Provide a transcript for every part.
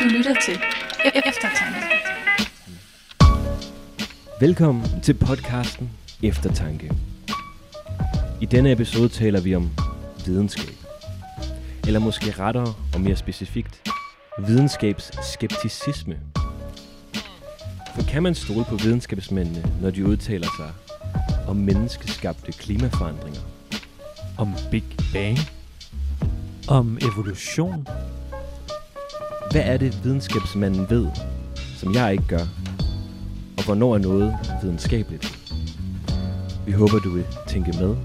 Du lytter til E- Eftertanke. Velkommen til podcasten Eftertanke. I denne episode taler vi om videnskab. Eller måske rettere og mere specifikt, videnskabsskepticisme. For kan man stole på videnskabsmændene, når de udtaler sig om menneskeskabte klimaforandringer? Om Big Bang? Om evolution? Hvad er det, videnskabsmanden ved, som jeg ikke gør? Og hvornår er noget videnskabeligt? Vi håber, du vil tænke med.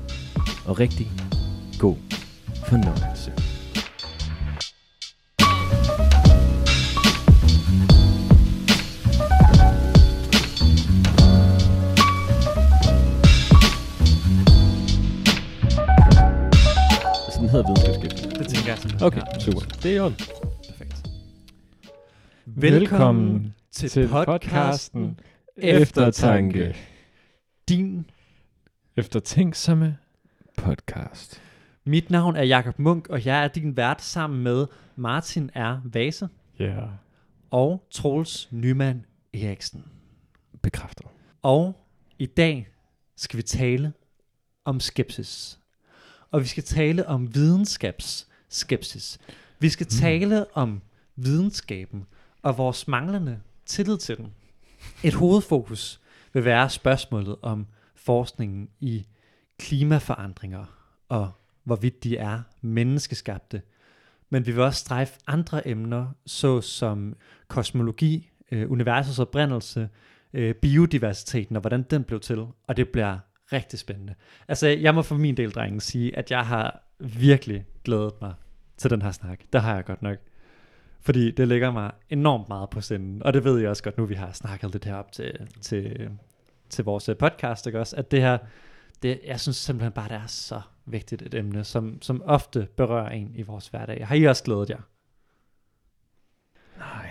Og rigtig god fornøjelse. Sådan hedder videnskabsskiftet. Det tænker jeg. Okay, super. Det er i orden. Perfekt. Velkommen til, til podcasten Eftertanke. Din. Eftertænksomme. Podcast. Mit navn er Jakob Munk, og jeg er din vært sammen med Martin R. Vase Ja. Yeah. og Troels Nyman Eriksen. Bekræftet. Og i dag skal vi tale om skepsis. Og vi skal tale om videnskabsskepsis. Vi skal tale om videnskaben og vores manglende tillid til den. Et hovedfokus vil være spørgsmålet om forskningen i klimaforandringer og hvorvidt de er menneskeskabte. Men vi vil også strejfe andre emner, såsom kosmologi, øh, universets oprindelse, øh, biodiversiteten og hvordan den blev til, og det bliver rigtig spændende. Altså, jeg må for min del, drengen, sige, at jeg har virkelig glædet mig til den her snak. Det har jeg godt nok. Fordi det ligger mig enormt meget på sinden, og det ved jeg også godt nu, vi har snakket lidt herop til, til, til vores øh, podcast, ikke også? At det her, det, jeg synes simpelthen bare, det er så vigtigt et emne, som, som ofte berører en i vores hverdag. Har I også glædet jer? Nej.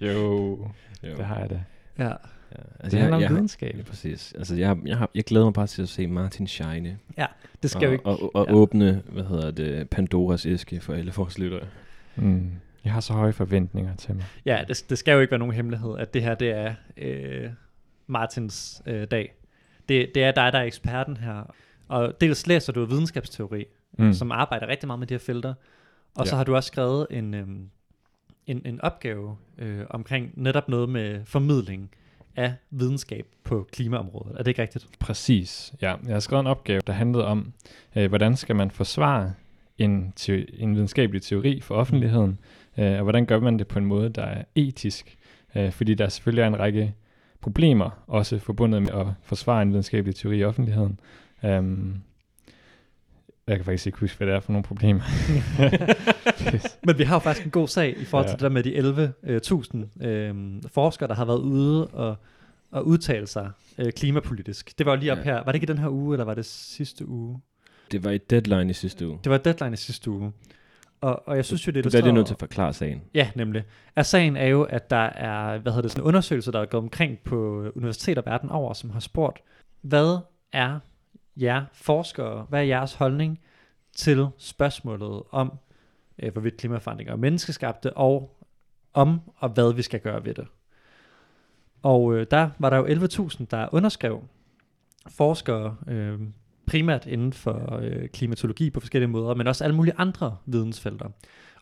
jo, Jo. det har jeg da. Ja. Ja, Det altså, handler om jeg, videnskab. Ja, præcis. Altså, jeg, jeg, har, jeg glæder mig bare til at se Martin shine. Det skal og, jo ikke... Og, og ja. åbne, hvad hedder det, Pandoras æske for alle vores lyttere. Mm. Jeg har så høje forventninger til mig. Ja, det, det skal jo ikke være nogen hemmelighed, at det her, det er øh, Martins øh, dag. Det, det er dig, der er eksperten her. Og dels læser du videnskabsteori, mm. som arbejder rigtig meget med de her felter. Og ja. så Ja. har du også skrevet en, øhm, en, en opgave øh, omkring netop noget med formidling af videnskab på klimaområdet. Er det ikke rigtigt? Præcis, ja. Jeg har skrevet en opgave, der handlede om, øh, hvordan skal man forsvare en, teori, en videnskabelig teori for offentligheden, øh, og hvordan gør man det på en måde, der er etisk, øh, fordi der selvfølgelig er en række problemer også forbundet med at forsvare en videnskabelig teori i offentligheden. Um, jeg kan faktisk ikke huske, hvad det er for nogle problemer. Men vi har jo faktisk en god sag i forhold til Ja. det der med de 11.000 øh, forskere, der har været ude og, og udtale sig øh, klimapolitisk. Det var jo lige op Ja. her. Var det ikke i den her uge, eller var det sidste uge? Det var i deadline i sidste uge. Det var deadline i sidste uge. Og, og jeg synes jo, det Du bliver lige nødt til at forklare sagen. Ja, nemlig. Er sagen er jo, at der er, hvad hedder det, sådan en undersøgelse, der er gået omkring på universiteter verden over, som har spurgt, hvad er jer forskere, hvad er jeres holdning til spørgsmålet om, øh, hvorvidt klimaforandringer er menneskeskabte, og om og hvad vi skal gøre ved det. Og øh, der var der jo 11.000, der underskrev forskere, øh, primært inden for øh, klimatologi på forskellige måder, men også alle mulige andre vidensfelter.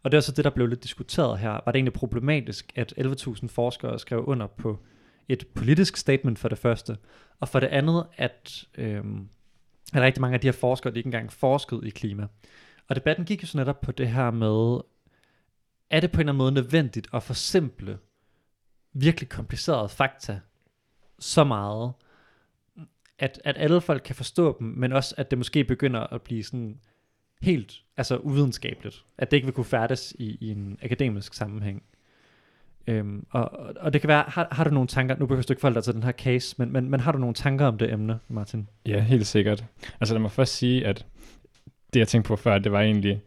Og det er så det, der blev lidt diskuteret her. Var det egentlig problematisk, at 11.000 forskere skrev under på et politisk statement for det første, og for det andet, at, øh, at rigtig mange af de her forskere, de ikke engang forskede i klima. Og debatten gik jo så netop på det her med, er det på en eller anden måde nødvendigt at forsimple virkelig komplicerede fakta så meget, at, at alle folk kan forstå dem, men også at det måske begynder at blive sådan helt altså uvidenskabeligt. At det ikke vil kunne færdes i, i en akademisk sammenhæng. Øhm, og, og, det kan være, har, har du nogle tanker, nu behøver du ikke forholde dig til den her case, men, men, men har du nogle tanker om det emne, Martin? Ja, helt sikkert. Altså lad mig først sige, at det jeg tænkte på før, det var egentlig,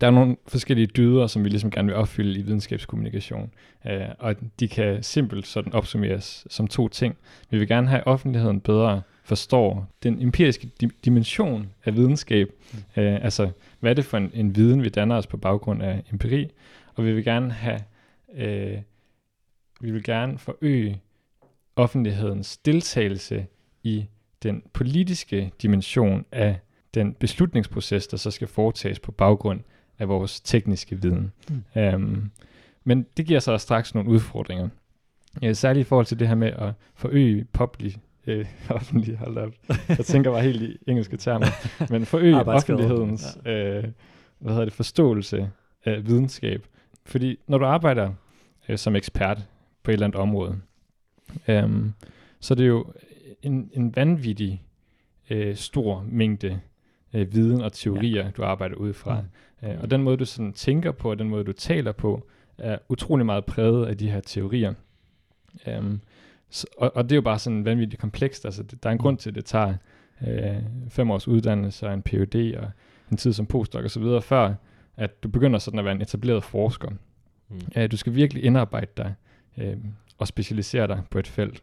der er nogle forskellige dyder, som vi ligesom gerne vil opfylde i videnskabskommunikation, øh, og de kan simpelt sådan opsummeres som to ting. Vi vil gerne have offentligheden bedre forstår den empiriske di- dimension af videnskab. Mm. Øh, altså, hvad er det for en, en viden, vi danner os på baggrund af empiri? Og vi vil gerne have, øh, vi vil gerne forøge offentlighedens deltagelse i den politiske dimension af den beslutningsproces, der så skal foretages på baggrund af vores tekniske viden. Mm. Um, men det giver så straks nogle udfordringer. Ja, særligt i forhold til det her med at forøge public, øh, offentlig, hold op. Jeg tænker bare helt i engelske termer. Men forøge offentlighedens øh, hvad hedder det, forståelse af videnskab. Fordi når du arbejder øh, som ekspert på et eller andet område, øhm, så er det jo en, en vanvittig øh, stor mængde øh, viden og teorier, ja. du arbejder ud fra. Mm. Øh, og den måde, du sådan tænker på, og den måde, du taler på, er utrolig meget præget af de her teorier. Um, så, og, og det er jo bare sådan vanvittigt komplekst. Altså, det, der er en grund til, at det tager øh, fem års uddannelse og en Ph.D. og en tid som postdoc og så videre, før at du begynder sådan at være en etableret forsker. Mm. Uh, du skal virkelig indarbejde dig øh, og specialisere dig på et felt.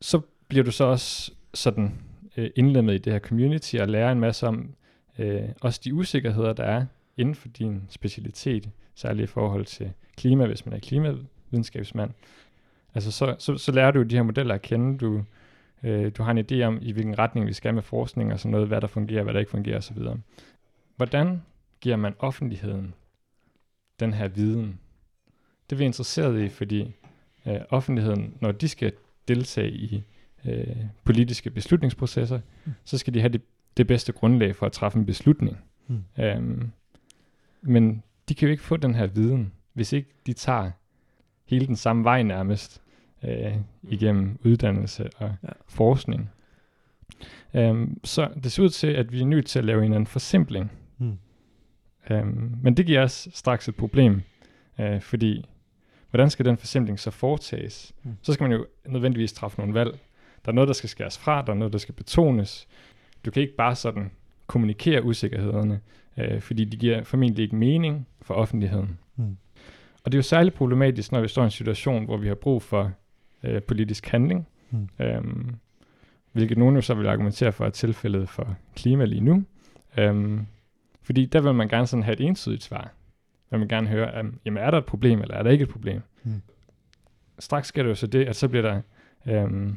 Så bliver du så også sådan øh, indlemmet i det her community og lærer en masse om øh, også de usikkerheder, der er inden for din specialitet, særligt i forhold til klima, hvis man er klimavidenskabsmand. Altså så, så, så lærer du de her modeller at kende, du, øh, du har en idé om, i hvilken retning vi skal med forskning og sådan noget, hvad der fungerer, hvad der ikke fungerer osv. Hvordan giver man offentligheden den her viden? Det er vi interesseret i, fordi øh, offentligheden, når de skal deltage i øh, politiske beslutningsprocesser, mm. så skal de have det, det bedste grundlag for at træffe en beslutning. Mm. Øhm, men de kan jo ikke få den her viden, hvis ikke de tager hele den samme vej nærmest øh, igennem uddannelse og ja. forskning. Um, så det ser ud til, at vi er nødt til at lave en anden forsimpling. Mm. Um, men det giver os straks et problem, uh, fordi hvordan skal den forsimpling så foretages? Mm. Så skal man jo nødvendigvis træffe nogle valg. Der er noget, der skal skæres fra, der er noget, der skal betones. Du kan ikke bare sådan kommunikere usikkerhederne, uh, fordi de giver formentlig ikke mening for offentligheden. Mm. Og det er jo særligt problematisk, når vi står i en situation, hvor vi har brug for øh, politisk handling, mm. øhm, hvilket nogen jo så vil argumentere for er tilfældet for klima lige nu. Øhm, fordi der vil man gerne sådan have et entydigt svar. Man vil gerne høre, um, jamen er der et problem, eller er der ikke et problem? Mm. Straks sker det jo så det, at så bliver der øhm,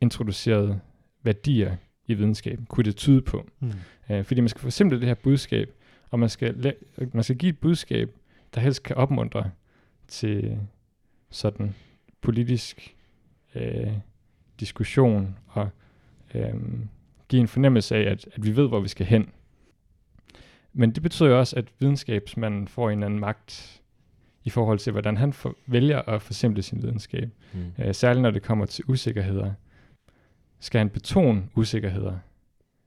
introduceret værdier i videnskaben, kunne det tyde på. Mm. Øh, fordi man skal forsimple det her budskab, og man skal, man skal give et budskab, der helst kan opmuntre til sådan politisk øh, diskussion og øh, give en fornemmelse af, at, at vi ved, hvor vi skal hen. Men det betyder jo også, at videnskabsmanden får en anden magt i forhold til, hvordan han for, vælger at forsimple sin videnskab. Mm. Øh, særligt når det kommer til usikkerheder. Skal han betone usikkerheder,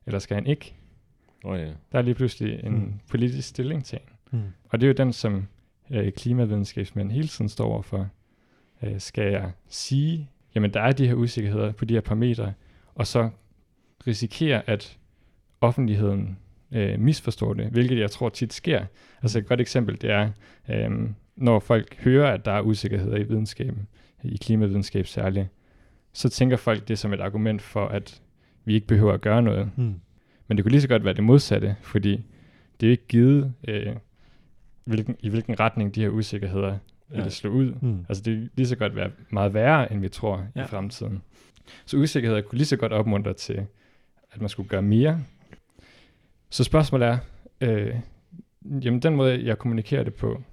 eller skal han ikke? Oh, ja. Der er lige pludselig en mm. politisk stillingtagen. Mm. Og det er jo den, som øh, klimavidenskabsmænd hele tiden står overfor. Øh, skal jeg sige, jamen der er de her usikkerheder på de her parametre, og så risikere, at offentligheden øh, misforstår det, hvilket jeg tror tit sker. Altså et godt eksempel, det er, øh, når folk hører, at der er usikkerheder i videnskaben, i klimavidenskab særligt, så tænker folk det som et argument for, at vi ikke behøver at gøre noget. Mm. Men det kunne lige så godt være det modsatte, fordi det er ikke givet, øh, hvilken, i hvilken retning de her usikkerheder ja. vil slå ud. Mm. Altså det vil lige så godt være meget værre, end vi tror ja. i fremtiden. Så usikkerheder kunne lige så godt opmuntre til, at man skulle gøre mere. Så spørgsmålet er, øh, jamen den måde, jeg kommunikerer det på,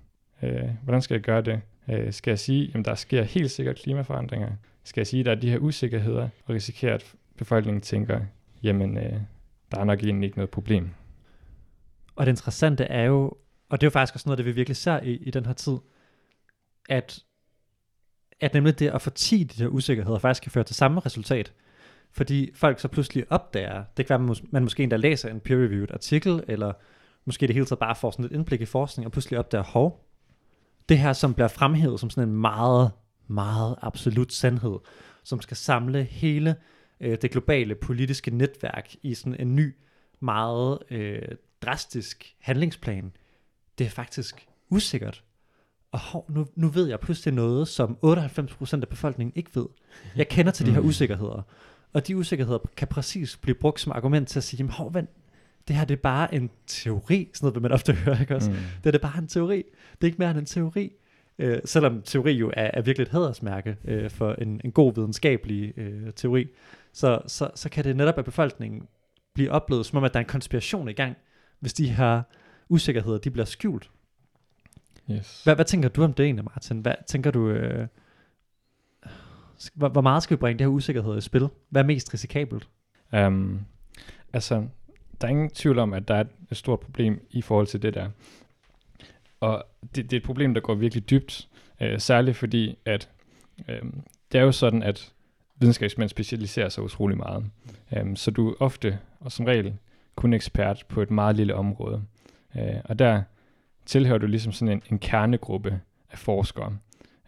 øh, hvordan skal jeg gøre det? Øh, skal jeg sige, jamen der sker helt sikkert klimaforandringer? Skal jeg sige, at der er de her usikkerheder, og risikerer, at befolkningen tænker, jamen øh, der er nok egentlig ikke noget problem. Og det interessante er jo, og det er jo faktisk også noget, det vi virkelig ser i, i den her tid, at, at nemlig det at forti de her usikkerheder faktisk kan føre til samme resultat. Fordi folk så pludselig opdager, det kan være, at man, måske endda læser en peer-reviewed artikel, eller måske det hele taget bare får sådan et indblik i forskning, og pludselig opdager, hov, det her, som bliver fremhævet som sådan en meget, meget absolut sandhed, som skal samle hele øh, det globale politiske netværk i sådan en ny, meget øh, drastisk handlingsplan, det er faktisk usikkert. Og hov, nu, nu ved jeg pludselig noget, som 98% af befolkningen ikke ved. Jeg kender til de her mm. usikkerheder. Og de usikkerheder kan præcis blive brugt som argument til at sige, jamen hov, vent, det her det er bare en teori, sådan noget vil man ofte høre, ikke også? Mm. Det er det bare en teori. Det er ikke mere end en teori. Øh, selvom teori jo er, er virkelig et hædersmærke øh, for en, en god videnskabelig øh, teori, så, så, så kan det netop af befolkningen blive oplevet, som om at der er en konspiration i gang, hvis de her usikkerheder, de bliver skjult. Yes. Hvad, hvad tænker du om det egentlig, Martin? Hvad tænker du... Øh, hvor, hvor meget skal vi bringe det her usikkerhed i spil? Hvad er mest risikabelt? Um, altså, der er ingen tvivl om, at der er et, stort problem i forhold til det der. Og det, det er et problem, der går virkelig dybt, øh, særligt fordi, at øh, det er jo sådan, at videnskabsmænd specialiserer sig utrolig meget. Um, så du er ofte, og som regel, kun ekspert på et meget lille område. Uh, og der tilhører du ligesom sådan en, en kernegruppe af forskere.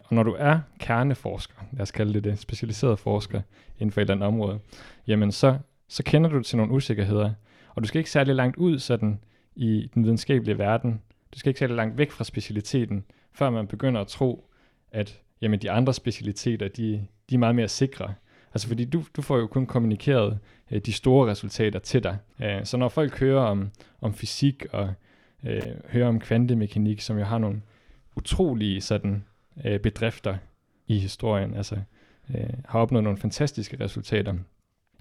Og når du er kerneforsker, lad os kalde det det, specialiseret forsker inden for et eller andet område, jamen så, så kender du til nogle usikkerheder, og du skal ikke særlig langt ud sådan i den videnskabelige verden. Du skal ikke særlig langt væk fra specialiteten, før man begynder at tro, at jamen, de andre specialiteter, de, de er meget mere sikre. Altså fordi du, du får jo kun kommunikeret øh, de store resultater til dig. Øh, så når folk hører om, om fysik og øh, hører om kvantemekanik, som jo har nogle utrolige sådan, øh, bedrifter i historien, altså øh, har opnået nogle fantastiske resultater,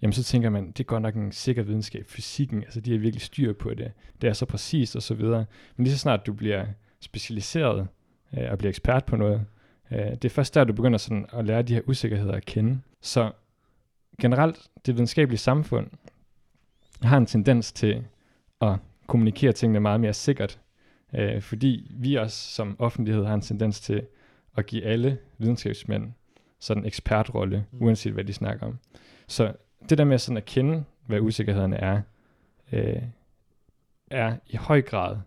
jamen så tænker man, det er godt nok en sikker videnskab. Fysikken, altså de har virkelig styr på det. Det er så præcist og så videre. Men lige så snart du bliver specialiseret øh, og bliver ekspert på noget, øh, det er først der, du begynder sådan at lære de her usikkerheder at kende. Så generelt, det videnskabelige samfund har en tendens til at kommunikere tingene meget mere sikkert, øh, fordi vi også som offentlighed har en tendens til at give alle videnskabsmænd sådan en ekspertrolle, Mm. uanset hvad de snakker om. Så det der med sådan at kende, hvad usikkerhederne er, øh, er i høj grad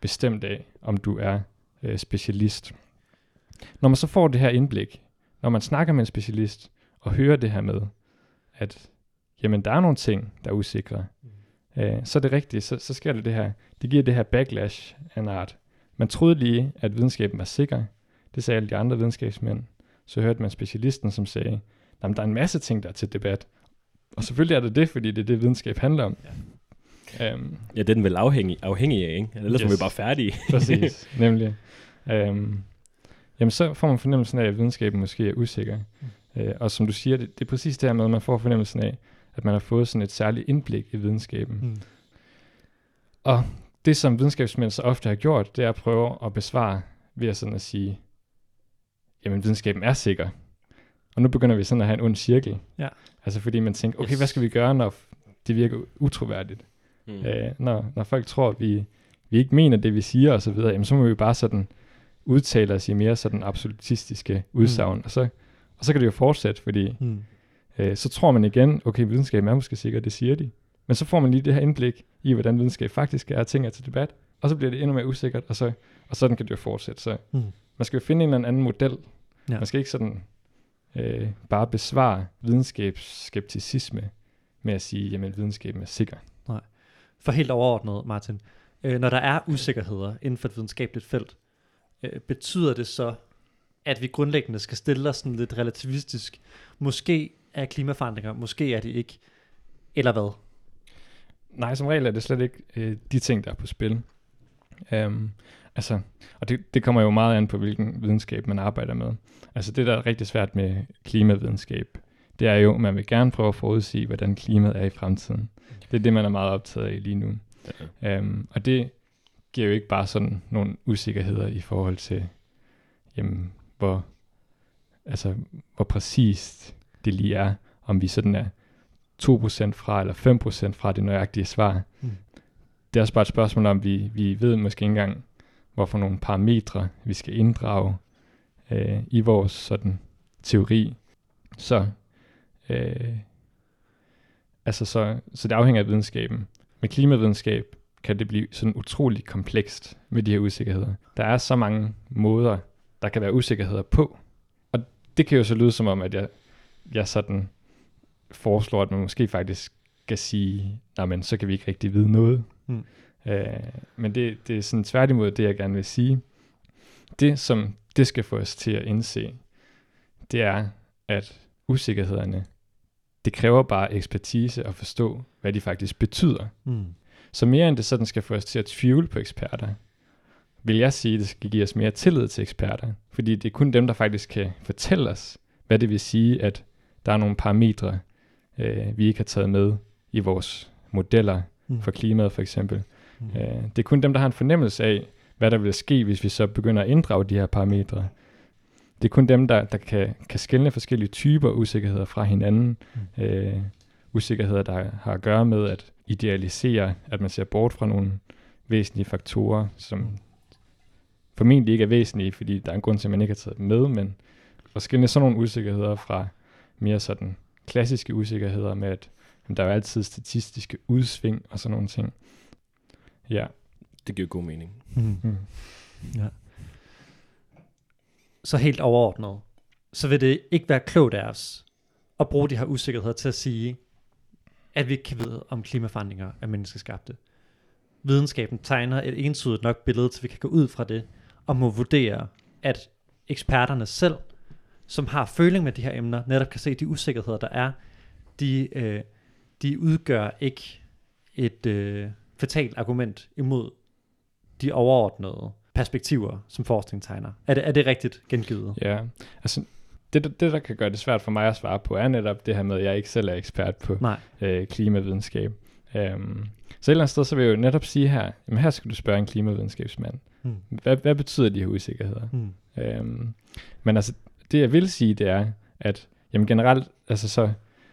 bestemt af, om du er øh, specialist. Når man så får det her indblik, når man snakker med en specialist, og hører det her med, at jamen, der er nogle ting, der er usikre, øh, så er det rigtigt, så, så sker det det her. Det giver det her backlash af en art. Man troede lige, at videnskaben var sikker. Det sagde alle de andre videnskabsmænd. Så hørte man specialisten, som sagde, at der er en masse ting, der er til debat. Og selvfølgelig er det det, fordi det er det, videnskab handler om. Ja. Um, Ja, det er den vel afhængig, afhængig af, ikke? Ellers yes. er vi bare færdige. præcis, nemlig. Um, jamen, så får man fornemmelsen af, at videnskaben måske er usikker. Mm. Uh, og som du siger, det, det er præcis det her med, at man får fornemmelsen af, at man har fået sådan et særligt indblik i videnskaben. Mm. Og det, som videnskabsmænd så ofte har gjort, det er at prøve at besvare ved at sådan at sige, jamen videnskaben er sikker. Og nu begynder vi sådan at have en ond cirkel. Ja. Altså fordi man tænker, okay, Yes. hvad skal vi gøre, når det virker utroværdigt? Mm. Mm. Øh, når, når folk tror, at vi, vi ikke mener det, vi siger osv., jamen så må vi bare sådan udtale os i mere sådan absolutistiske udsagn. Mm. Og, så, og så kan det jo fortsætte, fordi Mm. øh, så tror man igen, okay, videnskaben er måske sikker, det siger de. Men så får man lige det her indblik i, hvordan videnskab faktisk er, og ting er til debat. Og så bliver det endnu mere usikkert, og, så, og sådan kan det jo fortsætte. Så Mm. Man skal jo finde en eller anden model. Ja. Man skal ikke sådan øh, bare besvare videnskabsskepticisme med at sige, jamen videnskaben er sikker. For helt overordnet, Martin, øh, når der er usikkerheder inden for et videnskabeligt felt, øh, betyder det så, at vi grundlæggende skal stille os sådan lidt relativistisk? Måske er klimaforandringer, måske er det ikke, eller hvad? Nej, som regel er det slet ikke øh, de ting, der er på spil. Um, altså, og det, det kommer jo meget an på, hvilken videnskab man arbejder med. Altså det, der er rigtig svært med klimavidenskab, det er jo, at man vil gerne prøve at forudsige, hvordan klimaet er i fremtiden. Det er det, man er meget optaget af lige nu. Ja. Um, og det giver jo ikke bare sådan nogle usikkerheder i forhold til, jamen, hvor, altså, hvor præcist det lige er, om vi sådan er 2% fra eller 5% fra det nøjagtige svar. Mm. Det er også bare et spørgsmål om, vi, vi ved måske ikke engang, hvorfor nogle parametre vi skal inddrage øh, i vores sådan teori. Så, øh, altså så, så det afhænger af videnskaben. Med klimavidenskab kan det blive sådan utroligt komplekst med de her usikkerheder. Der er så mange måder, der kan være usikkerheder på. Og det kan jo så lyde som om, at jeg, jeg sådan foreslår, at man måske faktisk skal sige, nej, men så kan vi ikke rigtig vide noget. Mm. Øh, men det, det er sådan tværtimod det, jeg gerne vil sige. Det, som det skal få os til at indse, det er, at usikkerhederne, det kræver bare ekspertise at forstå, hvad de faktisk betyder. Mm. Så mere end det sådan skal få os til at tvivle på eksperter, vil jeg sige, at det skal give os mere tillid til eksperter. Fordi det er kun dem, der faktisk kan fortælle os, hvad det vil sige, at der er nogle parametre, øh, vi ikke har taget med i vores modeller Mm. for klimaet for eksempel. Mm. Øh, det er kun dem, der har en fornemmelse af, hvad der vil ske, hvis vi så begynder at inddrage de her parametre. Det er kun dem, der, der kan, kan skelne forskellige typer usikkerheder fra hinanden. Mm. Øh, usikkerheder, der har at gøre med at idealisere, at man ser bort fra nogle væsentlige faktorer, som Mm. formentlig ikke er væsentlige, fordi der er en grund til, at man ikke har taget dem med, men at skille sådan nogle usikkerheder fra mere sådan klassiske usikkerheder med, at jamen, der er jo altid statistiske udsving og sådan nogle ting. Ja. Det giver god mening. Mm. Mm. Ja. Så helt overordnet, så vil det ikke være klogt af os at bruge de her usikkerheder til at sige, at vi ikke kan vide, om klimaforandringer er menneskeskabte. Videnskaben tegner et entydigt nok billede, til vi kan gå ud fra det, og må vurdere, at eksperterne selv, som har føling med de her emner, netop kan se at de usikkerheder, der er, de, øh, de udgør ikke et øh, fatalt argument imod de overordnede perspektiver, som forskning tegner. Er det, er det rigtigt gengivet? Ja, altså det, der- det, der kan gøre det svært for mig at svare på, er netop det her med, at jeg ikke selv er ekspert på Nej. øh, klimavidenskab. Um, så et eller andet sted, så vil jeg jo netop sige her, jamen her skal du spørge en klimavidenskabsmand. Hmm. Hvad, hvad betyder de her usikkerheder? Hmm. Um, men altså, det jeg vil sige, det er, at jamen generelt, altså så,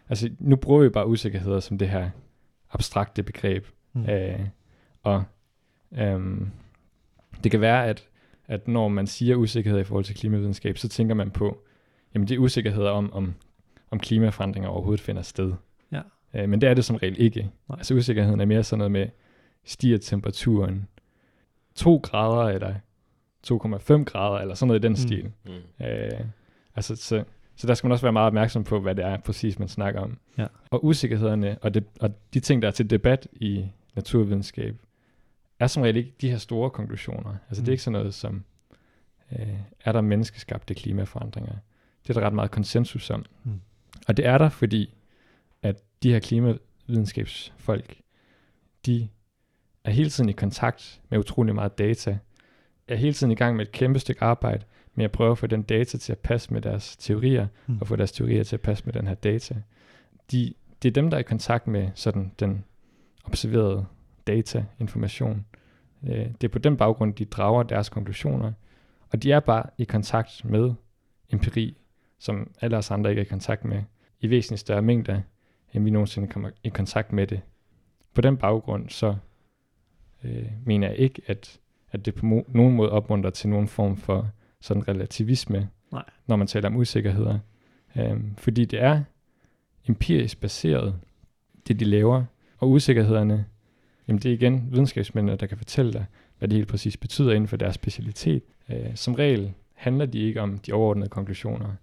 altså nu bruger vi bare usikkerheder som det her abstrakte begreb. Hmm. Øh, og øhm, det kan være, at, at når man siger usikkerhed i forhold til klimavidenskab, så tænker man på, jamen det er usikkerheder om, om, om klimaforandringer overhovedet finder sted. Ja. Øh, men det er det som regel ikke. Nej. Altså usikkerheden er mere sådan noget med, stiger temperaturen 2 grader, eller 2,5 grader, eller sådan noget i den Mm. stil. Mm. Øh, altså, så, så der skal man også være meget opmærksom på, hvad det er præcis, man snakker om. Ja. Og usikkerhederne og, det, og de ting, der er til debat i naturvidenskab, er som regel ikke de her store konklusioner. Altså mm. det Mm. er ikke sådan noget som, øh, er der menneskeskabte klimaforandringer? Det er der ret meget konsensus om. Mm. Og det er der, fordi at de her klimavidenskabsfolk, de er hele tiden i kontakt med utrolig meget data, er hele tiden i gang med et kæmpe stykke arbejde med at prøve at få den data til at passe med deres teorier, Mm. og få deres teorier til at passe med den her data. De, det er dem, der er i kontakt med sådan den observerede data, information. Øh, Det er på den baggrund, de drager deres konklusioner, og de er bare i kontakt med empiri, som alle os andre ikke er i kontakt med, i væsentligt større mængder, end vi nogensinde kommer i kontakt med det. På den baggrund, så øh, mener jeg ikke, at, at det på mo- nogen måde opmuntrer til nogen form for sådan relativisme, Nej. når man taler om usikkerheder. Øhm, fordi det er empirisk baseret, det de laver, og usikkerhederne, jamen det er igen videnskabsmændene, der kan fortælle dig, hvad det helt præcis betyder inden for deres specialitet. Øh, som regel handler de ikke om de overordnede konklusioner.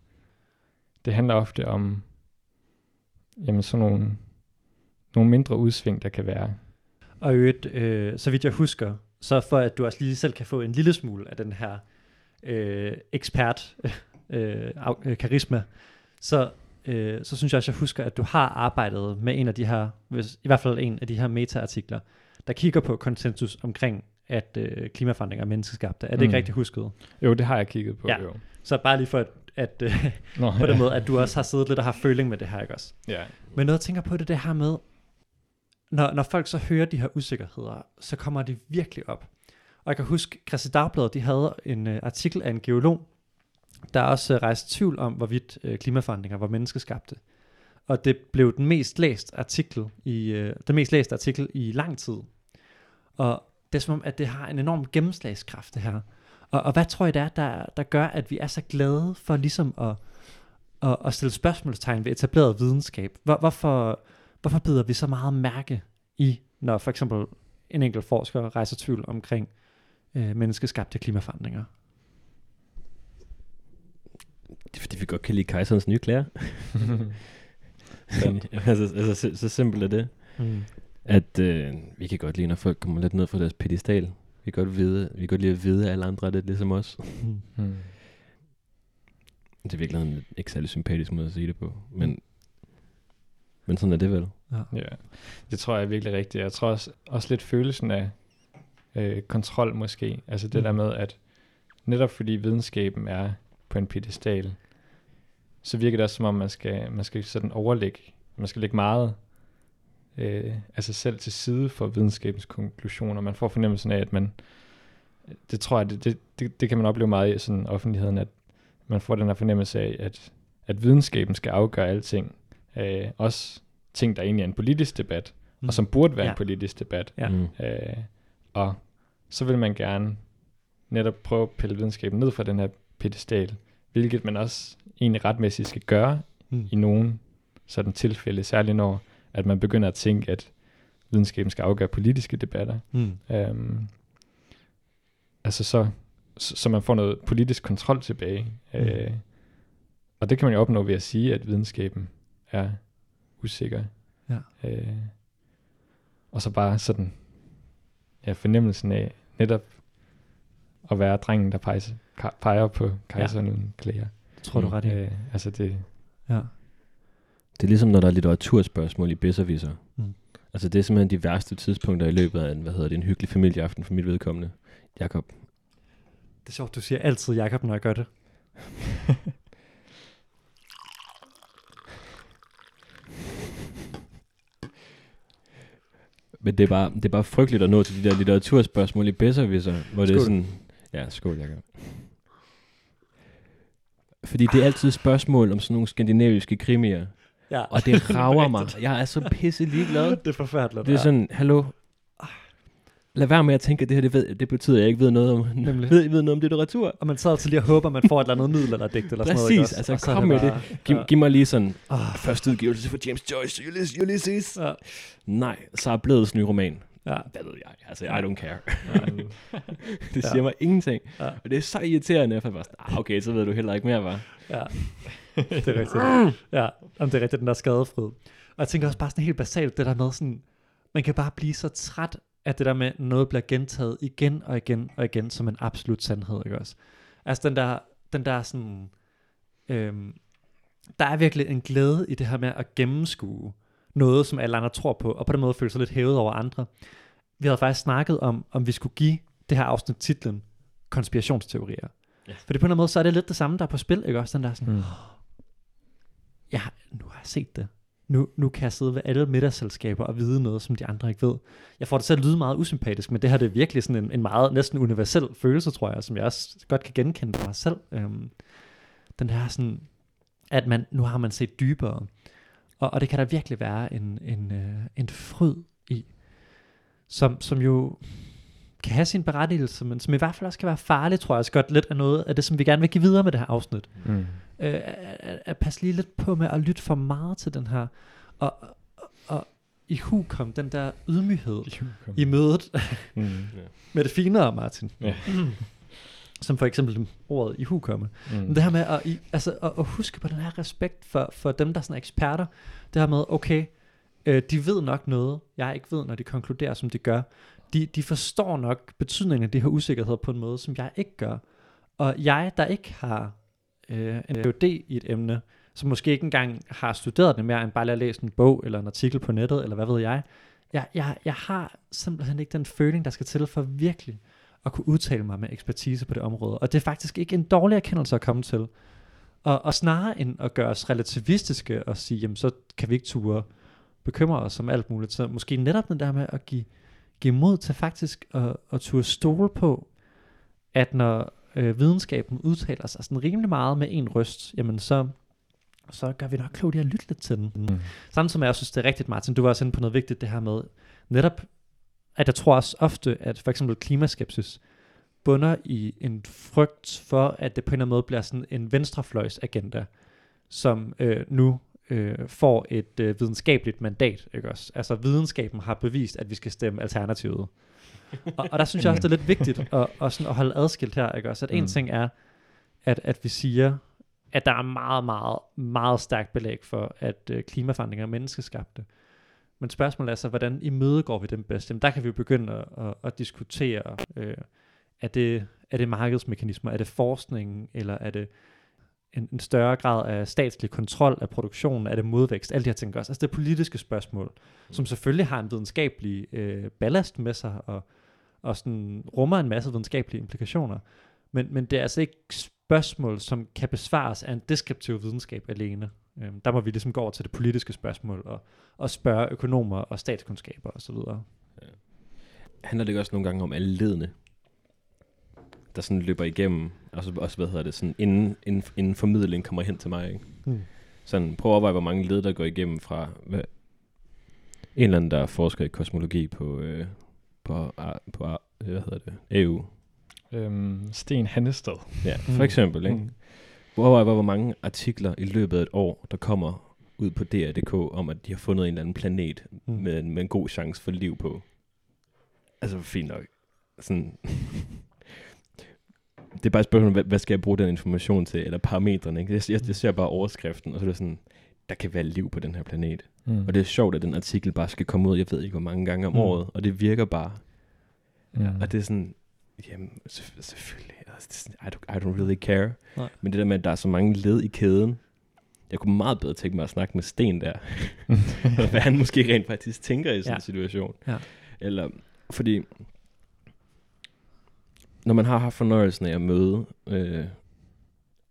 Det handler ofte om jamen sådan nogle, nogle mindre udsving, der kan være. Og i øvrigt, øh, så vidt jeg husker, så for at du også lige selv kan få en lille smule af den her øh, ekspert øh, øh, karisma, så, øh, så synes jeg også, jeg husker, at du har arbejdet med en af de her, hvis, i hvert fald en af de her meta-artikler, der kigger på konsensus omkring, at øh, klimaforandringer er menneskeskabte. Er det mm. ikke rigtigt husket? Jo, det har jeg kigget på. Ja. Jo. Så bare lige for at, at øh, Nå, på den måde, at du også har siddet lidt og har føling med det her, ikke også? Ja. Men noget jeg tænker på det, det her med, når, når folk så hører de her usikkerheder, så kommer det virkelig op. Og jeg kan huske, Christi Dagblad, de havde en uh, artikel af en geolog, der også øh, rejst tvivl om, hvorvidt uh, klimaforandringer var menneskeskabte. Og det blev den mest læste artikel i øh, den mest læste artikel i lang tid. Og det er som om, at det har en enorm gennemslagskraft, det her. Og, og hvad tror I, det er, der, der gør, at vi er så glade for ligesom at, at, at stille spørgsmålstegn ved etableret videnskab? Hvor, hvorfor, hvorfor bider vi så meget mærke i, når for eksempel en enkelt forsker rejser tvivl omkring øh, menneskeskabte klimaforandringer? Det er fordi, vi godt kan lide kejserens nye klæder. Altså, altså så, så simpelt er det. Mm. At øh, vi kan godt lide, når folk kommer lidt ned fra deres pedestal. Vi kan godt, vide, vi kan godt lide at vide, at alle andre er lidt ligesom os. Mm. Hmm. Det er virkelig en ikke særlig sympatisk måde at sige det på. Men Men sådan er det vel. Ja, det tror jeg er virkelig rigtigt. Jeg tror også, også lidt følelsen af øh, kontrol måske. Altså det Mm. der med, at netop fordi videnskaben er på en pedestal, så virker det også som om, man skal, man skal sådan overlægge, man skal lægge meget øh, altså selv til side for videnskabens konklusioner. Man får fornemmelsen af, at man, det tror jeg, det, det, det, det kan man opleve meget i sådan offentligheden, at man får den her fornemmelse af, at, at videnskaben skal afgøre alting. Øh, også ting, der egentlig er en politisk debat, mm. og som burde være. Ja. en politisk debat. Ja. Mm. Øh, og så vil man gerne netop prøve at pille videnskaben ned fra den her pedestal, hvilket man også egentlig retmæssigt skal gøre Mm. i nogle sådan tilfælde, særligt når at man begynder at tænke, at videnskaben skal afgøre politiske debatter. Mm. Øhm, altså så, så, så man får noget politisk kontrol tilbage. Mm. Øh, og det kan man jo opnå ved at sige, at videnskaben er usikker. Ja. Øh, og så bare sådan, ja, fornemmelsen af netop at være drengen, der peger, peger på kejseren ja. uden klæder. Det tror du ret i. Øh, altså det, Ja. Det er ligesom, når der er litteraturspørgsmål i Besserwisser. Mm. Altså, det er simpelthen de værste tidspunkter i løbet af en, hvad hedder det, en hyggelig familieaften for mit vedkommende. Jakob, Det er sjovt, du siger altid Jakob, når jeg gør det. Men det er, bare, det er bare frygteligt at nå til de der litteraturspørgsmål i Besserwisser, hvor det er Skål. sådan... Ja, skål, Jacob. Fordi det er altid spørgsmål om sådan nogle skandinaviske krimier, Ja. og det rager mig. Jeg er så pisse ligeglad. det er forfærdeligt. Det er sådan, hallo, lad være med at tænke, at det her det, ved, det betyder, at jeg ikke ved noget om, Nemlig. ved, ved noget om litteratur. Og man sad altid lige og håber, man får et eller andet middel eller digt eller sådan noget. Præcis, altså, Og kom med bare, Giv, ja. giv mig lige sådan, Ah, første udgivelse for James Joyce, Ulysses. Ulysses. Ja. Nej, så er blevet ny roman. Ja. Hvad ved jeg? Altså, I don't care. Ja. det Ja. siger mig ingenting. Ja. Og det er så irriterende, for jeg bare sådan, ah, okay, så ved du heller ikke mere, var. Ja, det er rigtigt. Ja, om det er rigtigt, den der skadefrid. Og jeg tænker også bare sådan helt basalt, det der med sådan, man kan bare blive så træt af det der med, at noget bliver gentaget igen og igen og igen, som en absolut sandhed, ikke også? Altså den der, den der sådan, øhm, der er virkelig en glæde i det her med at gennemskue noget, som alle andre tror på, og på den måde føle sig lidt hævet over andre. Vi havde faktisk snakket om, om vi skulle give det her afsnit titlen konspirationsteorier. Ja. Fordi på en eller anden måde, så er det lidt det samme, der er på spil, ikke også? Den der sådan, Mm. ja, nu har jeg set det. Nu, nu kan jeg sidde ved alle middagsselskaber og vide noget, som de andre ikke ved. Jeg får det til at lyde meget usympatisk, men det her det er virkelig sådan en, en meget næsten universel følelse, tror jeg, som jeg også godt kan genkende på mig selv. Øhm, den her sådan, at man, nu har man set dybere. Og, og det kan der virkelig være en, en, øh, en fryd i, som, som jo kan have sin berettigelse, men som i hvert fald også kan være farlig, tror jeg også godt lidt af noget af det, som vi gerne vil give videre med det her afsnit Mm. øh, at, at, at passe lige lidt på med at lytte for meget til den her, og, og, og i hu kom den der ydmyghed i mødet Mm. med det finere, Martin. Ja. Som for eksempel ordet i hu komme. Mm. Men det her med at, i, altså, at, at huske på den her respekt for, for dem, der er sådan eksperter. Det her med, okay, øh, de ved nok noget, jeg ikke ved, når de konkluderer, som de gør. De, de forstår nok betydningen af de her usikkerheder på en måde, som jeg ikke gør. Og jeg, der ikke har øh, en PhD i et emne, som måske ikke engang har studeret det mere, end bare at læse en bog eller en artikel på nettet, eller hvad ved jeg. Jeg, jeg, jeg har simpelthen ikke den føling, der skal til for virkelig at kunne udtale mig med ekspertise på det område. Og det er faktisk ikke en dårlig erkendelse at komme til. Og, og snarere end at gøre os relativistiske og sige, jamen så kan vi ikke ture bekymre os om alt muligt. Så måske netop den der med at give, give mod til faktisk at, at turde stole på, at når øh, videnskaben udtaler sig sådan rimelig meget med en røst, jamen så, så gør vi nok klogt i at lytte lidt til den. Mm. Samtidig med, at jeg synes, det er rigtigt, Martin, du var også inde på noget vigtigt, det her med netop, at jeg tror også ofte, at for eksempel klimaskepsis bunder i en frygt for, at det på en eller anden måde bliver sådan en venstrefløjsagenda, som øh, nu øh, får et øh, videnskabeligt mandat, ikke også? Altså videnskaben har bevist, at vi skal stemme alternativet. og, og der synes jeg også, det er lidt vigtigt at, at, sådan at holde adskilt her, ikke også? At en Mm. ting er, at, at vi siger, at der er meget, meget, meget stærkt belæg for, at øh, klimaforandringer er menneskeskabte. Men spørgsmålet er så, hvordan imødegår vi dem bedst? Jamen, der kan vi jo begynde at, at, at diskutere, øh, er, det, er det markedsmekanismer, er det forskningen, eller er det en, en større grad af statslig kontrol af produktionen, er det modvækst, alle de her ting også. Altså det er politiske spørgsmål, som selvfølgelig har en videnskabelig øh, ballast med sig, og, og sådan rummer en masse videnskabelige implikationer. Men, men det er altså ikke spørgsmål, som kan besvares af en deskriptiv videnskab alene. Øhm, der må vi ligesom gå over til det politiske spørgsmål, og, og spørge økonomer og statskundskaber osv. handler det ikke også nogle gange om alle ledene, der sådan løber igennem, og så også, hvad hedder det, sådan inden, inden, inden formidling kommer hen til mig, ikke? Hmm. Sådan, prøv at overveje, hvor mange led, der går igennem fra hvad, en eller anden, der forsker i kosmologi på, øh, på, på, på hvad hedder det, EU. Øhm, Sten Hannested. Ja, for Mm. eksempel, ikke? Mm. Overvej, hvor mange artikler i løbet af et år, der kommer ud på DR.dk om, at de har fundet en eller anden planet Mm. med, en- med en god chance for liv på. Altså, fint nok. Sådan. det er bare et spørgsmål, hvad, hvad skal jeg bruge den information til, eller parametrene, ikke? Jeg, jeg, jeg ser bare overskriften, og så er det sådan, der kan være liv på den her planet. Mm. Og det er sjovt, at den artikel bare skal komme ud, jeg ved ikke, hvor mange gange om Mm. året, og det virker bare. Ja. Og det er sådan, jamen, selvf- selvfølgelig, altså, I, don't, I don't really care. Nej. Men det der med, at der er så mange led i kæden, jeg kunne meget bedre tænke mig at snakke med Sten der, hvad han måske rent faktisk tænker i sådan Ja. en situation. Ja. Eller, fordi, når man har haft fornøjelsen af at møde øh,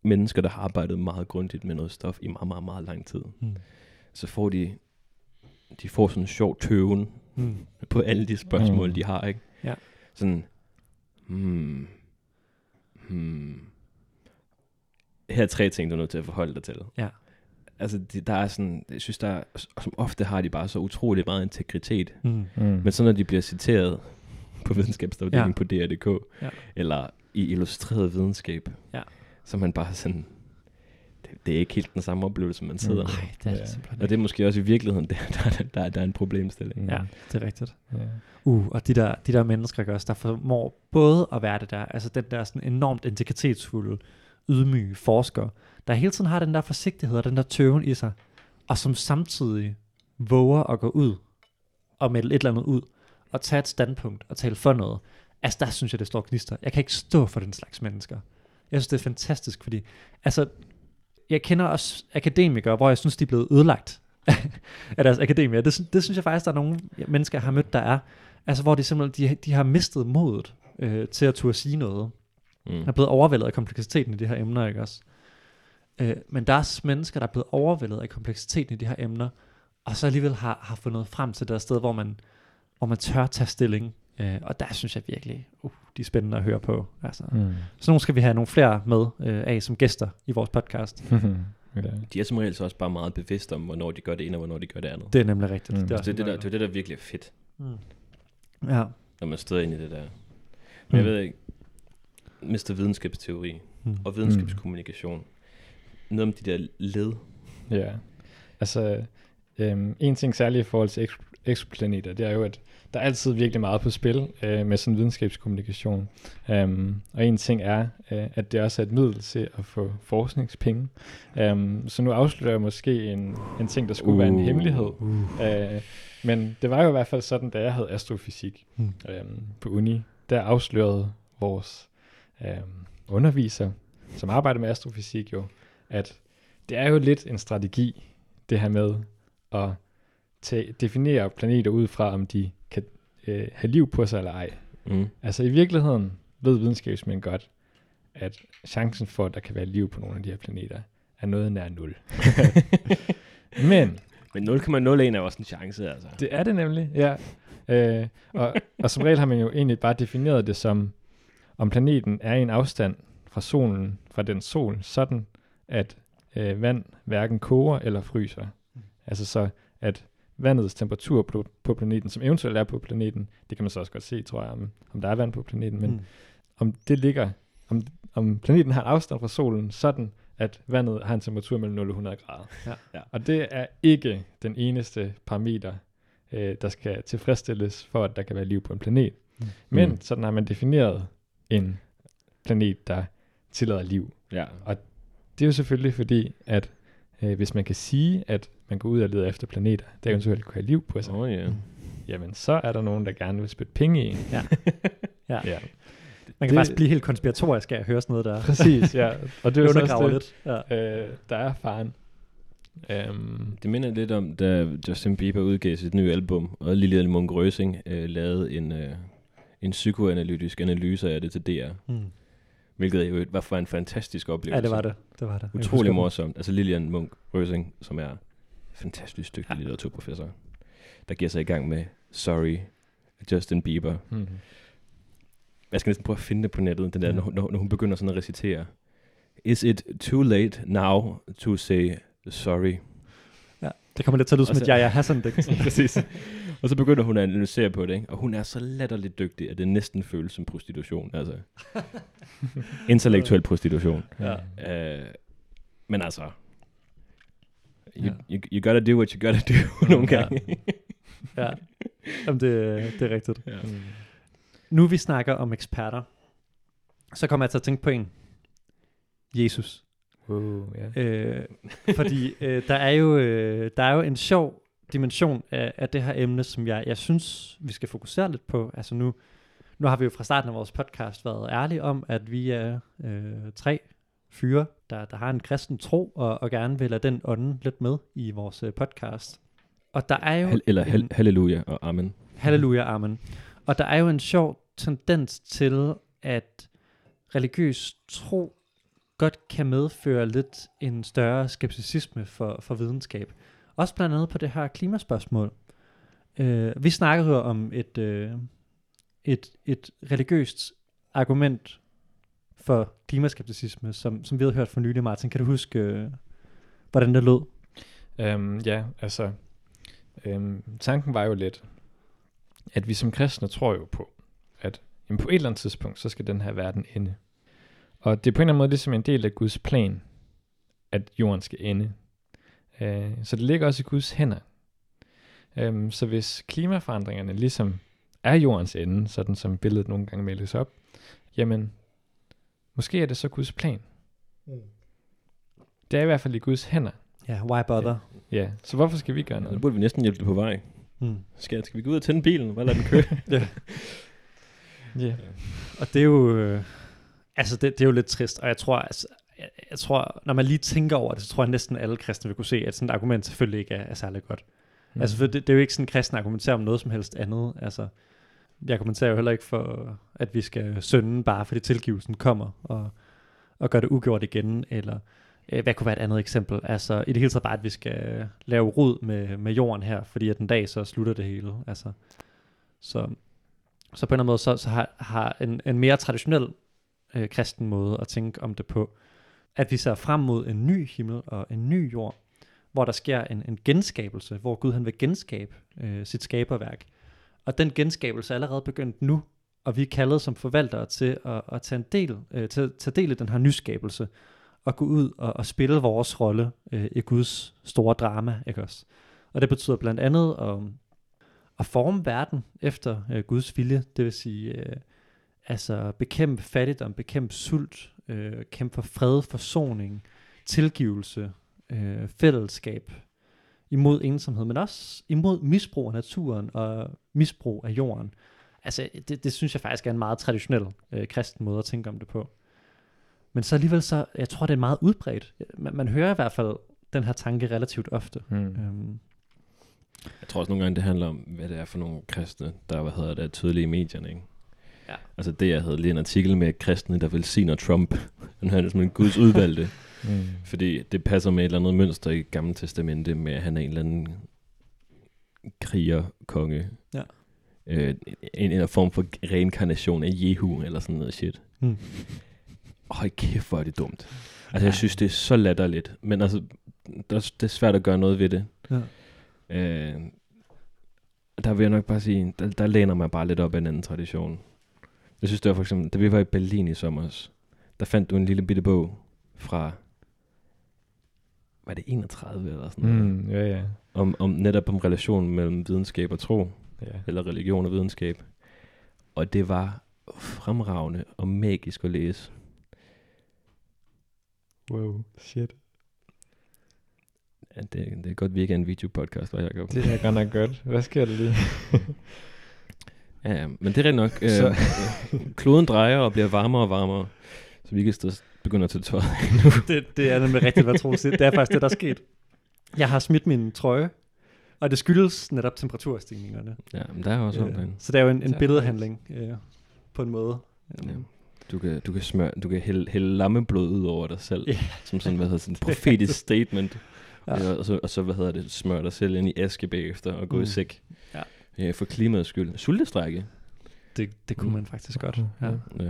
mennesker, der har arbejdet meget grundigt med noget stof i meget, meget, meget lang tid, Mm. så får de, de får sådan en sjov tøven Mm. på alle de spørgsmål, mm. de har, ikke? Ja. Sådan, hmm, hmm. Her er tre ting, du er nødt til at forholde dig til. Ja. Altså, det, der er sådan, jeg synes, der er, som ofte har de bare så utrolig meget integritet. Mm. Mm. Men så når de bliver citeret på videnskabsafdelingen Ja. ja. på DR.dk, Ja. eller i illustreret videnskab, Ja. så er man bare sådan, det, det er ikke helt den samme oplevelse, man sidder Mm. Nej, det er Ja. simpelthen Og det er måske også i virkeligheden, der, der, der, der er en problemstilling. Ja, det er rigtigt. Ja. Uh, og de der, de der mennesker gør også, der formår både at være det der, altså den der sådan enormt integritetsfulde, ydmyge forsker, der hele tiden har den der forsigtighed og den der tøven i sig, og som samtidig våger at gå ud og melde et eller andet ud, og tage et standpunkt og tale for noget. Altså der synes jeg, det står gnister. Jeg kan ikke stå for den slags mennesker. Jeg synes, det er fantastisk, fordi altså, jeg kender også akademikere, hvor jeg synes, de er blevet ødelagt af deres akademier. Det, det synes jeg faktisk, der er nogle mennesker, jeg har mødt, der er. Altså, hvor de simpelthen de, de har mistet modet øh, til at turde sige noget. Mm. Er blevet overvældet af kompleksiteten i de her emner, ikke også? Øh, men der er også mennesker, der er blevet overvældet af kompleksiteten i de her emner, og så alligevel har, har fundet frem til det sted, hvor man, hvor man tør tage stilling. Øh, og der synes jeg virkelig, uh, de er spændende at høre på. Altså. Mm. Så nu skal vi have nogle flere med øh, af som gæster i vores podcast. ja. De er som regel så også bare meget bevidste om, hvornår de gør det ene, og hvornår de gør det andet. Det er nemlig rigtigt. Mm. Det er, Det, også det, er det, der, det er det, der virkelig er fedt. Mm. Ja. når man støder ind i det der. Men Mm. jeg ved ikke, Mr. Videnskabsteori Mm. og videnskabskommunikation. Noget om de der led. Ja, altså øhm, en ting særligt i forhold til eksoplaneter, det er jo, at der er altid virkelig meget på spil øh, med sådan videnskabskommunikation. Um, og en ting er, øh, at det også er et middel til at få forskningspenge. Um, så nu afslører jeg måske en, en ting, der skulle uh. være en Uh. hemmelighed. Uh. Uh, men det var jo i hvert fald sådan, da jeg havde astrofysik Mm. øhm, på uni, der afslørede vores øhm, underviser, som arbejder med astrofysik jo, at det er jo lidt en strategi, det her med at tage, definere planeter ud fra, om de kan øh, have liv på sig eller ej. Mm. Altså i virkeligheden ved videnskabsmænd godt, at chancen for, at der kan være liv på nogle af de her planeter, er noget nær nul. Men Men 0,01 er også en chance, altså. det er det nemlig, ja. Øh, og, og som regel har man jo egentlig bare defineret det som, om planeten er i en afstand fra solen, fra den sol, sådan at øh, vand hverken koger eller fryser. Mm. Altså så, at vandets temperatur på, på planeten, som eventuelt er på planeten, det kan man så også godt se, tror jeg, om, om der er vand på planeten, men Mm. om det ligger, om, om planeten har en afstand fra solen, sådan at vandet har en temperatur mellem 0 og 100 grader. Ja. Ja. Og det er ikke den eneste parameter, øh, der skal tilfredsstilles for, at der kan være liv på en planet. Mm. Men Mm. sådan har man defineret en planet, der tillader liv. Ja. Det er jo selvfølgelig fordi, at øh, hvis man kan sige, at man går ud og leder efter planeter, der eventuelt kunne have liv på sig, oh, ja. Mm. jamen så er der nogen, der gerne vil spytte penge i en. Ja. Ja. ja. Man kan Det- faktisk blive helt konspiratorisk af at høre sådan noget der. Præcis, ja. Og det er jo også lidt. Ja. det, øh, der er faren. Um, Det minder lidt om, da Justin Bieber udgav sit nye album, og Lilian Munk Røsing øh, lavede en, øh, en psykoanalytisk analyse af det til DR. Mm. Hvilket jo var for en fantastisk oplevelse. ja, det var det. Det var det. Utrolig morsomt. Altså Lilian Munk Røsing, som er fantastisk dygtig Ja. ja. litteraturprofessor, der giver sig i gang med Sorry, Justin Bieber. mm. Jeg skal næsten prøve at finde det på nettet, den der, Ja. når, når, når hun begynder sådan at recitere. Is it too late now to say sorry? Det kommer lidt til at lyde som et Jaja Hassan digt. Præcis. Og så begynder hun at analysere på det, ikke? og hun er så latterligt dygtig, at det næsten føles som prostitution. Altså, intellektuel prostitution. Ja. Uh, men altså, you, Ja. you, you gotta do what you gotta do nogle Ja. gange. ja. Jamen, det, det er rigtigt. ja. Mm. Nu vi snakker om eksperter, så kommer jeg til at tænke på en. Jesus. Uh, ja. Øh, fordi øh, der, er jo, øh, der er jo en sjov dimension af, af det her emne, som jeg, jeg synes, vi skal fokusere lidt på. Altså nu, nu har vi jo fra starten af vores podcast været ærlige om, at vi er øh, tre fyre, der, der har en kristen tro, og, og gerne vil lade den ånde lidt med i vores øh, podcast. Og der er jo... Hal- eller hal- en- halleluja og amen. Halleluja, amen. Og der er jo en sjov tendens til, at religiøs tro godt kan medføre lidt en større skepticisme for, for videnskab. Også blandt andet på det her klimaspørgsmål. Øh, vi snakkede om et, øh, et, et religiøst argument for klimaskepticisme, som, som vi havde hørt for nylig, Martin. Kan du huske, øh, hvordan det lød? Øhm, ja, altså, øhm, tanken var jo lidt, at vi som kristne tror jo på, at jamen, på et eller andet tidspunkt, så skal den her verden ende. Og det er på en eller anden måde ligesom en del af Guds plan, at jorden skal ende. Øh, så det ligger også i Guds hænder. Um, så hvis klimaforandringerne ligesom er jordens ende, sådan som billedet nogle gange meldes op, jamen, måske er det så Guds plan. Det er i hvert fald i Guds hænder. Ja, why bother? Ja, så hvorfor skal vi gøre noget? burde vi næsten hjælpe det på vej. Mm. Skal, skal vi gå ud og tænde bilen? Bare lade den køre? Ja. Og det er jo, øh, altså det, det er jo lidt trist, og jeg tror, altså, jeg, jeg tror, når man lige tænker over det, så tror jeg næsten alle kristne vil kunne se, at sådan et argument selvfølgelig ikke er, er særlig godt. Mm. Altså for det, det er jo ikke sådan, at kristne argumenterer om noget som helst andet. Altså, jeg kommenterer jo heller ikke for, at vi skal sønde bare fordi tilgivelsen kommer, og, og gøre det ugjort igen, eller øh, hvad kunne være et andet eksempel? Altså i det hele taget bare, at vi skal lave rod med, med jorden her, fordi at den dag så slutter det hele. Altså, så, så på en eller anden måde, så, så har, har en, en mere traditionel øh, kristen måde at tænke om det på, at vi ser frem mod en ny himmel og en ny jord, hvor der sker en, en genskabelse, hvor Gud han vil genskabe øh, sit skaberværk. Og den genskabelse er allerede begyndt nu, og vi er kaldet som forvaltere til at, at tage, en del, øh, til, tage del i den her nyskabelse, og gå ud og, og spille vores rolle øh, i Guds store drama, ikke også? Og det betyder blandt andet at, at forme verden efter øh, Guds vilje, det vil sige øh, altså bekæmpe fattigdom, bekæmpe sult, øh, kæmpe for fred, forsoning, tilgivelse, øh, fællesskab, imod ensomhed, men også imod misbrug af naturen og misbrug af jorden. Altså, det, det synes jeg faktisk er en meget traditionel øh, kristen måde at tænke om det på. Men så alligevel så, jeg tror, det er meget udbredt. Man, man hører i hvert fald den her tanke relativt ofte. Mm. Øhm, Jeg tror også nogle gange, det handler om, hvad det er for nogle kristne, der hvad hedder det, er tydelige i medierne. Ikke? Ja. Altså det, jeg havde lige en artikel med kristne, der velsigner Trump. Han er som en Guds udvalgte. Mm. Fordi det passer med et eller andet mønster i Gamle Testamente, med at han er en eller anden kriger, konge. Ja. Øh, en, en form for reinkarnation af Jehu, eller sådan noget shit. Hmm. Høj kæft, hvor er det dumt. Altså, jeg synes, det er så latterligt. Men altså, der, er- det er svært at gøre noget ved det. Ja. Øh, der vil jeg nok bare sige, der, der læner mig bare lidt op af en anden tradition. Jeg synes, det var for eksempel, da vi var i Berlin i sommer, der fandt du en lille bitte bog fra, var det 31 eller sådan noget, Mm, ja, ja. om, om netop om relationen mellem videnskab og tro, ja. eller religion og videnskab. Og det var fremragende og magisk at læse. Wow, shit. Ja, det, det er godt, vi ikke er en videopodcast, var Jacob. Det er godt nok godt. Hvad sker der lige? Ja, men det er rigtigt nok. Øh, kloden drejer og bliver varmere og varmere, så vi kan stå, begynde at tage tøj. det, det er nemlig rigtigt, hvad Troels. Det er faktisk det, der er sket. Jeg har smidt min trøje, og det skyldes netop temperaturstigningerne. ja, men der er også Øh, så det er jo en, en billedhandling øh, på en måde. ja. Du kan, du kan, smøre, du kan hælde, hælde lammeblod ud over dig selv, Ja. som sådan, hvad hedder sådan en profetisk statement. Ja. Og, så, og så, hvad hedder det, smøre dig selv ind i aske bagefter og gå. Mm. i sæk. Ja. ja. For klimaets skyld. Sultestrække. Det, det kunne Mm. man faktisk godt. Ja. Ja.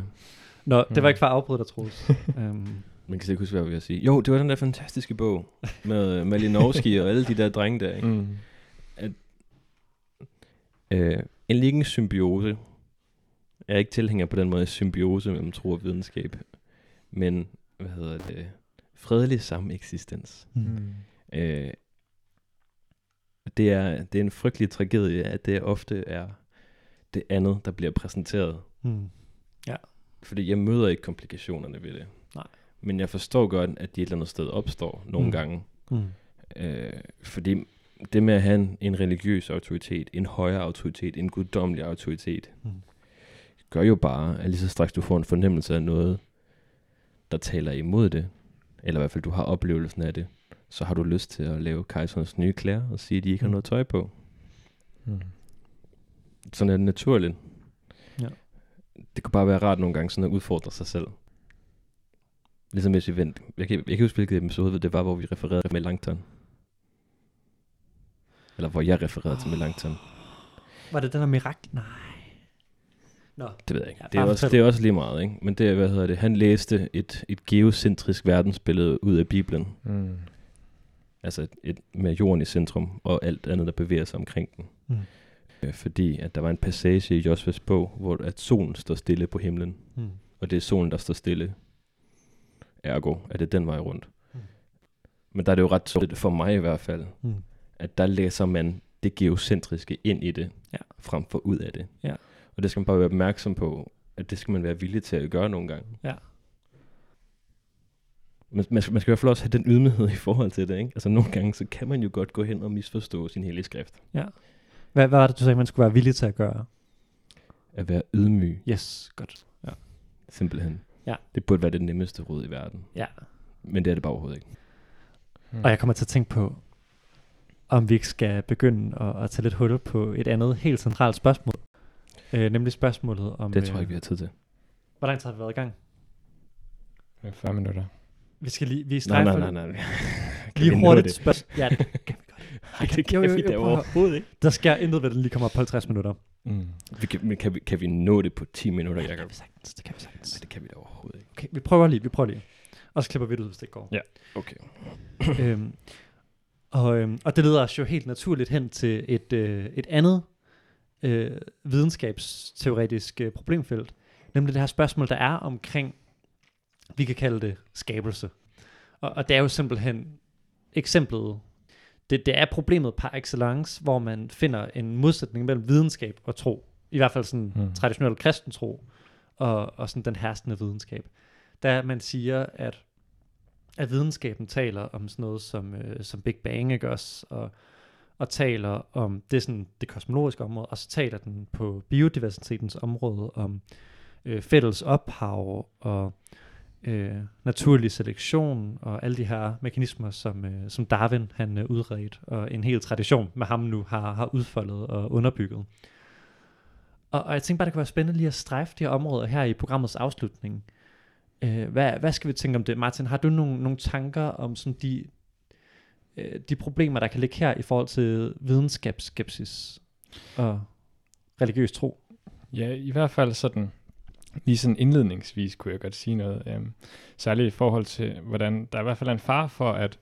Nå, det var Mm. ikke for at afbryde dig, Troels. um, Man kan slet ikke huske, hvad jeg vil sige. Jo, det var den der fantastiske bog med øh, Malinowski og alle de der drenge der. Ikke? Mm. Øh, en en symbiose. Jeg er ikke tilhænger på den måde symbiose mellem tro og videnskab. Men, hvad hedder det? Fredelig sameksistens. mm. Øh, det, er, det er en frygtelig tragedie, at det ofte er det andet, der bliver præsenteret. Mm. Fordi jeg møder ikke komplikationerne ved det. Nej. Men jeg forstår godt, at de et eller andet sted opstår nogle Mm. gange. Mm. Øh, fordi det med at have en, en religiøs autoritet, en højere autoritet, en guddommelig autoritet, Mm. gør jo bare, at lige så straks du får en fornemmelse af noget, der taler imod det, eller i hvert fald du har oplevelsen af det, så har du lyst til at lave kejserens nye klæder og sige, at de ikke har Mm. noget tøj på. Mm. Sådan er det naturligt. Det kunne bare være rart nogle gange sådan at udfordre sig selv. Ligesom hvis vi vendte. Jeg kan, jeg kan huske, hvilket episode det var, hvor vi refererede med Langton. Eller hvor jeg refererede til Melanchthon. Var det den der mirakel? Nej. Nå, Det ved jeg ikke. Ja, det, er også, det er også lige meget, ikke? Men det er, hvad hedder det, han læste et, et geocentrisk verdensbillede ud af Bibelen. Mm. Altså et, et, med jorden i centrum, og alt andet, der bevæger sig omkring den. Mm. Øh, Fordi at der var en passage i Josvas bog, hvor at solen står stille på himlen. mm. Og det er solen, der står stille. Ergo, er det den vej rundt. Mm. Men der er det jo ret tydeligt, for mig i hvert fald, Mm. at der læser man det geocentriske ind i det, Ja. frem for ud af det. Ja. Og det skal man bare være opmærksom på, at det skal man være villig til at gøre nogle gange. Ja. Men man, skal- man skal i hvert fald også have den ydmyghed i forhold til det, ikke? Altså nogle gange, så kan man jo godt gå hen og misforstå sin hellige skrift. Hvad, hvad var det, du sagde, man skulle være villig til at gøre? At være ydmyg, Yes, godt. Ja. simpelthen. Ja. Det burde være det nemmeste råd i verden. ja. Men det er det bare overhovedet ikke. Mm. Og jeg kommer til at tænke på, om vi ikke skal begynde at, at tage lidt hul på et andet helt centralt spørgsmål. Øh, nemlig spørgsmålet om... Det tror jeg øh, ikke, vi har tid til. Hvor lang tid har vi været i gang? Med 40 minutter. Vi skal lige... Vi Nej, nej, nej, nej. Lige hurtigt spørgsmål. Ja, det kan vi. Nej, det kan Jo, jo, vi jo, da at høre. overhovedet ikke. Der sker intet ved, at den lige kommer op på 50 minutter. Mm. Vi kan, men kan, vi, kan vi nå det på 10 minutter, Det Jacob? kan vi sagtens. Det kan vi sagtens. Nej, det kan vi da overhovedet ikke. Okay, vi prøver lige. Vi prøver lige. Og så klipper vi det ud, hvis det ikke går. Ja. Okay. øhm, og, øhm, og det leder os jo helt naturligt hen til et, øh, et andet øh, videnskabsteoretisk øh, problemfelt, nemlig det her spørgsmål, der er omkring, vi kan kalde det skabelse. Og, og det er jo simpelthen eksemplet, det, det er problemet par excellence, hvor man finder en modsætning mellem videnskab og tro. I hvert fald sådan Mm. traditionel kristen tro og, og sådan den herskende videnskab. Der man siger, at at videnskaben taler om sådan noget som, øh, som Big Bang, ikke også? Og, og taler om, det sådan det kosmologiske område, og så taler den på biodiversitetens område om øh, fælles ophav og øh, naturlig selektion og alle de her mekanismer, som, øh, som Darwin han øh, udredt, og en hel tradition med ham nu har, har udfoldet og underbygget. Og, og jeg tænkte bare, det kunne være spændende lige at strejfe de her områder her i programmets afslutning. Øh, hvad, hvad skal vi tænke om det? Martin, har du nogle, nogle tanker om sådan de, øh, de problemer, der kan ligge her i forhold til videnskabsskepsis og religiøs tro? Ja, i hvert fald sådan, lige sådan indledningsvis kunne jeg godt sige noget, øhm, særligt i forhold til, hvordan der i hvert fald er en far for, at,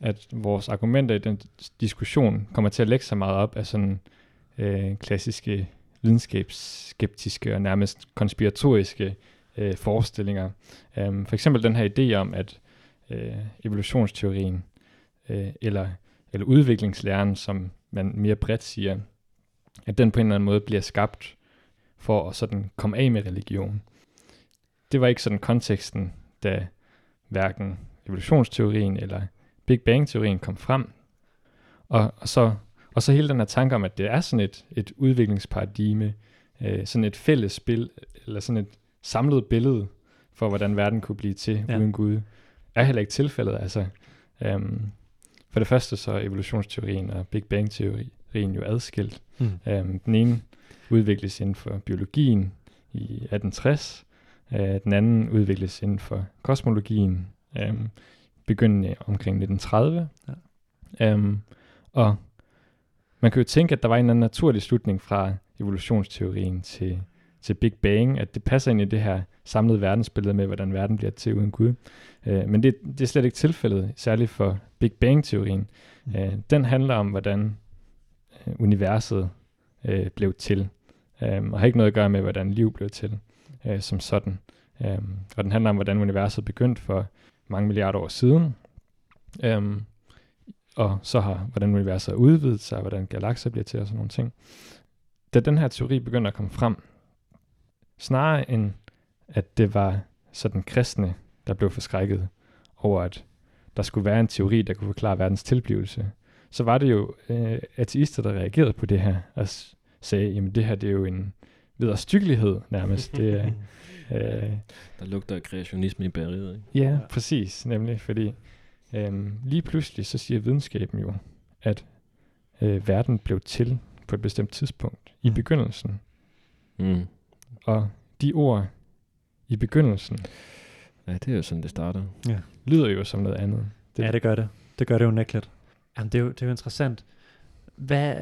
at vores argumenter i den diskussion kommer til at lægge sig meget op af sådan øh, klassiske videnskabsskeptiske og nærmest konspiratoriske øh, forestillinger. Øhm, for eksempel den her idé om, at øh, evolutionsteorien øh, eller, eller udviklingslæren, som man mere bredt siger, at den på en eller anden måde bliver skabt for at sådan komme af med religion. Det var ikke sådan konteksten, da hverken evolutionsteorien eller Big Bang-teorien kom frem. Og, og, så, og så hele den her tanke om, at det er sådan et, et udviklingsparadigme, øh, sådan et fælles spil, eller sådan et samlet billede for, hvordan verden kunne blive til Ja. uden Gud, er heller ikke tilfældet. Altså, øhm, for det første så evolutionsteorien og Big Bang-teorien jo adskilt. Mm. Øhm, den ene udvikles inden for biologien i 1860, øh, den anden udvikles inden for kosmologien, øhm, begyndende omkring 1930. Ja. Øhm, og man kan jo tænke, at der var en eller anden naturlig slutning fra evolutionsteorien til, til Big Bang, at det passer ind i det her samlede verdensbillede med, hvordan verden bliver til uden Gud. Øh, men det, det er slet ikke tilfældet, særligt for Big Bang-teorien. Mm. Øh, den handler om, hvordan øh, Øh, universet øh, blev til, øh, og har ikke noget at gøre med, hvordan liv blev til øh, som sådan. Øh, og den handler om, hvordan universet begyndte for mange milliarder år siden, øh, og så har, hvordan universet har udvidet sig, og hvordan galakser bliver til og sådan nogle ting. Da den her teori begyndte at komme frem, snarere end at det var sådan kristne, der blev forskrækket over, at der skulle være en teori, der kunne forklare verdens tilblivelse, så var det jo øh, ateister, der reagerede på det her, og s- sagde, jamen det her det er jo en vederstyggelighed nærmest. Det er, øh, Der lugter af kreationisme i bageriet, ikke? Ja, præcis, nemlig, fordi øhm, lige pludselig så siger videnskaben jo, at øh, verden blev til på et bestemt tidspunkt i Mm. begyndelsen. Mm. Og de ord i begyndelsen Ja, det er jo sådan, det starter. lyder jo som noget andet. Det, ja, det gør det. Det gør det jo nækkeligt. Jamen, det er jo, det er jo interessant. Hvad,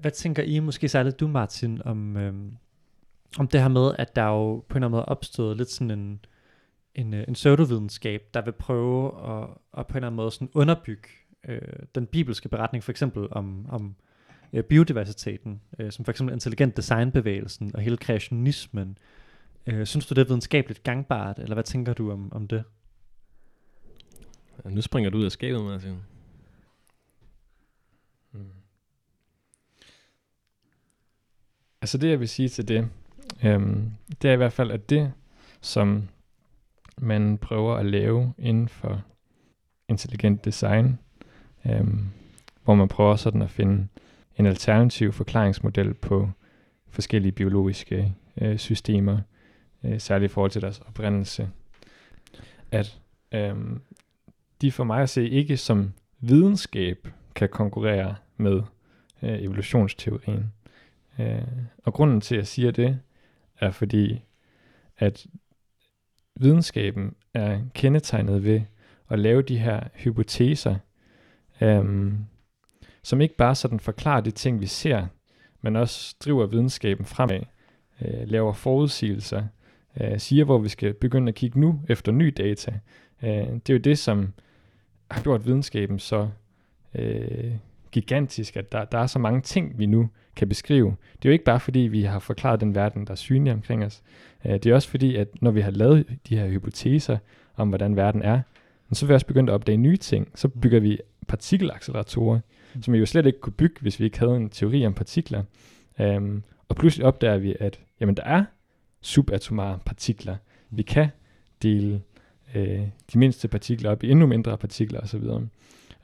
hvad tænker I, måske særligt du, Martin, om, øhm, om det her med, at der jo på en eller anden måde er opstået lidt sådan en, en, øh, en pseudovidenskab, der vil prøve at, at på en eller anden måde sådan underbygge øh, den bibelske beretning, for eksempel om, om øh, biodiversiteten, øh, som for eksempel intelligent designbevægelsen og hele kreationismen. Øh, synes du, det er videnskabeligt gangbart, eller hvad tænker du om, om det? Ja, nu springer du ud af skabet, Martin. Altså det, jeg vil sige til det, øhm, det er i hvert fald, at det, som man prøver at lave inden for intelligent design, øhm, hvor man prøver sådan at finde en alternativ forklaringsmodel på forskellige biologiske øh, systemer, øh, særligt i forhold til deres oprindelse, at øhm, de for mig at se ikke som videnskab kan konkurrere med øh, evolutionsteorien. Øh, og grunden til, at jeg siger det, er fordi, at videnskaben er kendetegnet ved at lave de her hypoteser, øhm, som ikke bare sådan forklarer de ting, vi ser, men også driver videnskaben fremad, øh, laver forudsigelser, øh, siger, hvor vi skal begynde at kigge nu efter ny data. Øh, det er jo det, som har gjort videnskaben så øh, gigantisk, at der, der er så mange ting, vi nu kan beskrive. Det er jo ikke bare fordi, vi har forklaret den verden, der er synlig omkring os. Øh, det er også fordi, at når vi har lavet de her hypoteser om, hvordan verden er, så er vi også begyndt at opdage nye ting. Så bygger vi partikelacceleratorer, Mm. som vi jo slet ikke kunne bygge, hvis vi ikke havde en teori om partikler. Um, og pludselig opdager vi, at jamen, der er subatomare partikler. Vi kan dele øh, de mindste partikler op i endnu mindre partikler osv.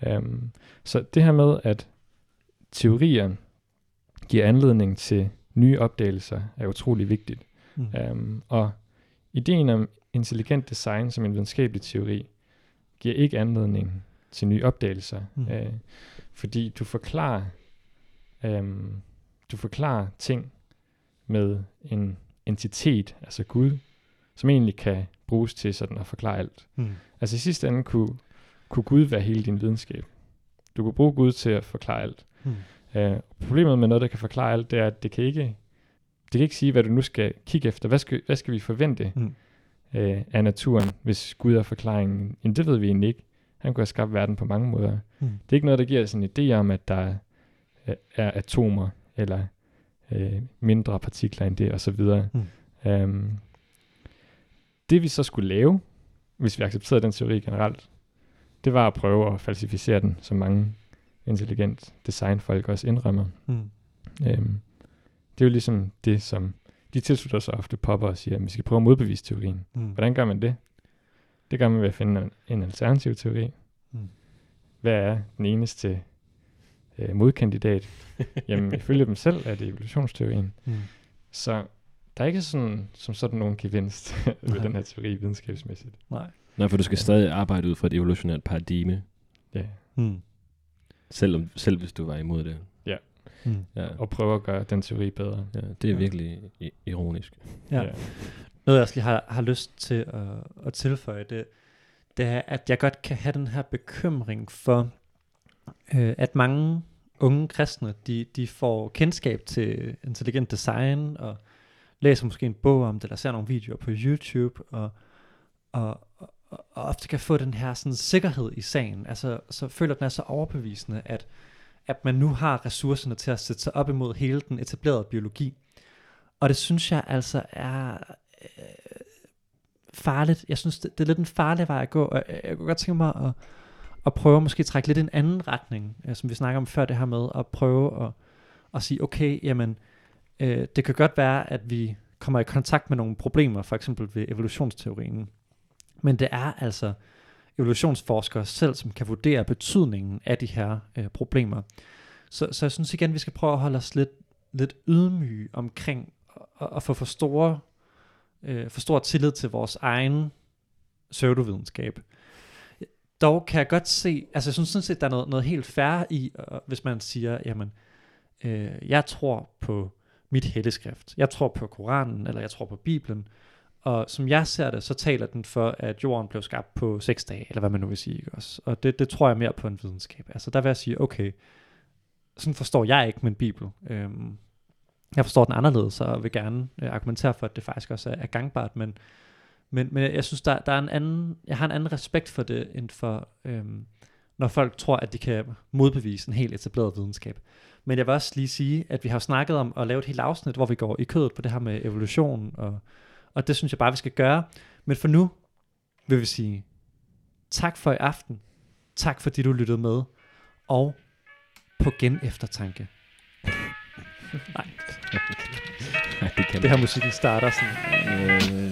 Um, så det her med, at teorier giver anledning til nye opdagelser, er utrolig vigtigt. Mm. Um, og ideen om intelligent design som en videnskabelig teori giver ikke anledning til nye opdagelser, mm. øh, fordi du forklarer øhm, du forklarer ting med en entitet, altså Gud, som egentlig kan bruges til sådan at forklare alt. Mm. Altså i sidste ende kunne, kunne Gud være hele din videnskab. Du kunne bruge Gud til at forklare alt. Mm. Uh, problemet med noget, der kan forklare alt, det er, at det kan ikke, det kan ikke sige, hvad du nu skal kigge efter. Hvad skal, hvad skal vi forvente Mm. uh, af naturen, hvis Gud er forklaringen? Jamen, det ved vi egentlig ikke. Han kunne have skabt verden på mange måder. Mm. Det er ikke noget, der giver os en idé om, at der er, er atomer, eller uh, mindre partikler end det, osv. Mm. Um, det vi så skulle lave, hvis vi accepterede den teori generelt, det var at prøve at falsificere den, som mange intelligent designfolk også indrømmer. Mm. Øhm, det er jo ligesom det, som de tilslutter sig ofte popper og siger, at vi skal prøve at modbevise teorien. Mm. Hvordan gør man det? Det gør man ved at finde en, en alternativ teori. Mm. Hvad er den eneste øh, modkandidat? Jamen, ifølge dem selv er det evolutionsteorien. Mm. Så der er ikke sådan, som sådan nogen gevinst ved Nej. den her teori videnskabsmæssigt. Nej. Nej, for du skal stadig arbejde ud fra et evolutionært paradigme, Ja. Hmm. selv, om, selv hvis du var imod det. Hmm. Ja, Og prøve at gøre den teori bedre. ja det er Ja. virkelig ironisk. Ja. Noget, jeg også lige har, har lyst til at, at tilføje, det, det er, at jeg godt kan have den her bekymring for, øh, at mange unge kristne, de, de får kendskab til intelligent design, og læser måske en bog om det, eller ser nogle videoer på YouTube, og, og, og, ofte kan få den her sådan, sikkerhed i sagen. Altså, så føler den er så overbevisende, at, at man nu har ressourcerne til at sætte sig op imod hele den etablerede biologi. Og det synes jeg altså er øh, farligt. Jeg synes, det, det er lidt en farlig vej at gå, og jeg, kunne godt tænke mig at, at prøve at måske trække lidt en anden retning, øh, som vi snakker om før det her med, at prøve at, at sige, okay, jamen, øh, det kan godt være, at vi kommer i kontakt med nogle problemer, for eksempel ved evolutionsteorien, men det er altså evolutionsforskere selv, som kan vurdere betydningen af de her øh, problemer. Så, så jeg synes igen, vi skal prøve at holde os lidt, lidt ydmyge omkring at, at få for store øh, for stor tillid til vores egen pseudovidenskab. Dog kan jeg godt se, altså jeg synes sådan set, der er noget, noget helt fair i, øh, hvis man siger, jamen, øh, jeg tror på mit helligskrift. Jeg tror på Koranen, eller jeg tror på Bibelen. Og som jeg ser det, så taler den for, at jorden blev skabt på seks dage, eller hvad man nu vil sige. Ikke også? Og det, det tror jeg mere på en videnskab. Altså der vil jeg sige, okay, sådan forstår jeg ikke min Bibel. Øhm, jeg forstår den anderledes, og vil gerne øh, argumentere for, at det faktisk også er, er gangbart, men, men, men jeg synes, der, der er en anden, jeg har en anden respekt for det, end for, øhm, når folk tror, at de kan modbevise en helt etableret videnskab. Men jeg vil også lige sige, at vi har snakket om at lave et helt afsnit, hvor vi går i kødet på det her med evolution, og, og det synes jeg bare, vi skal gøre. Men for nu vil vi sige tak for i aften, tak fordi du lyttede med, og på gen eftertanke. Nej, det kan Det her musikken starter sådan. Øh,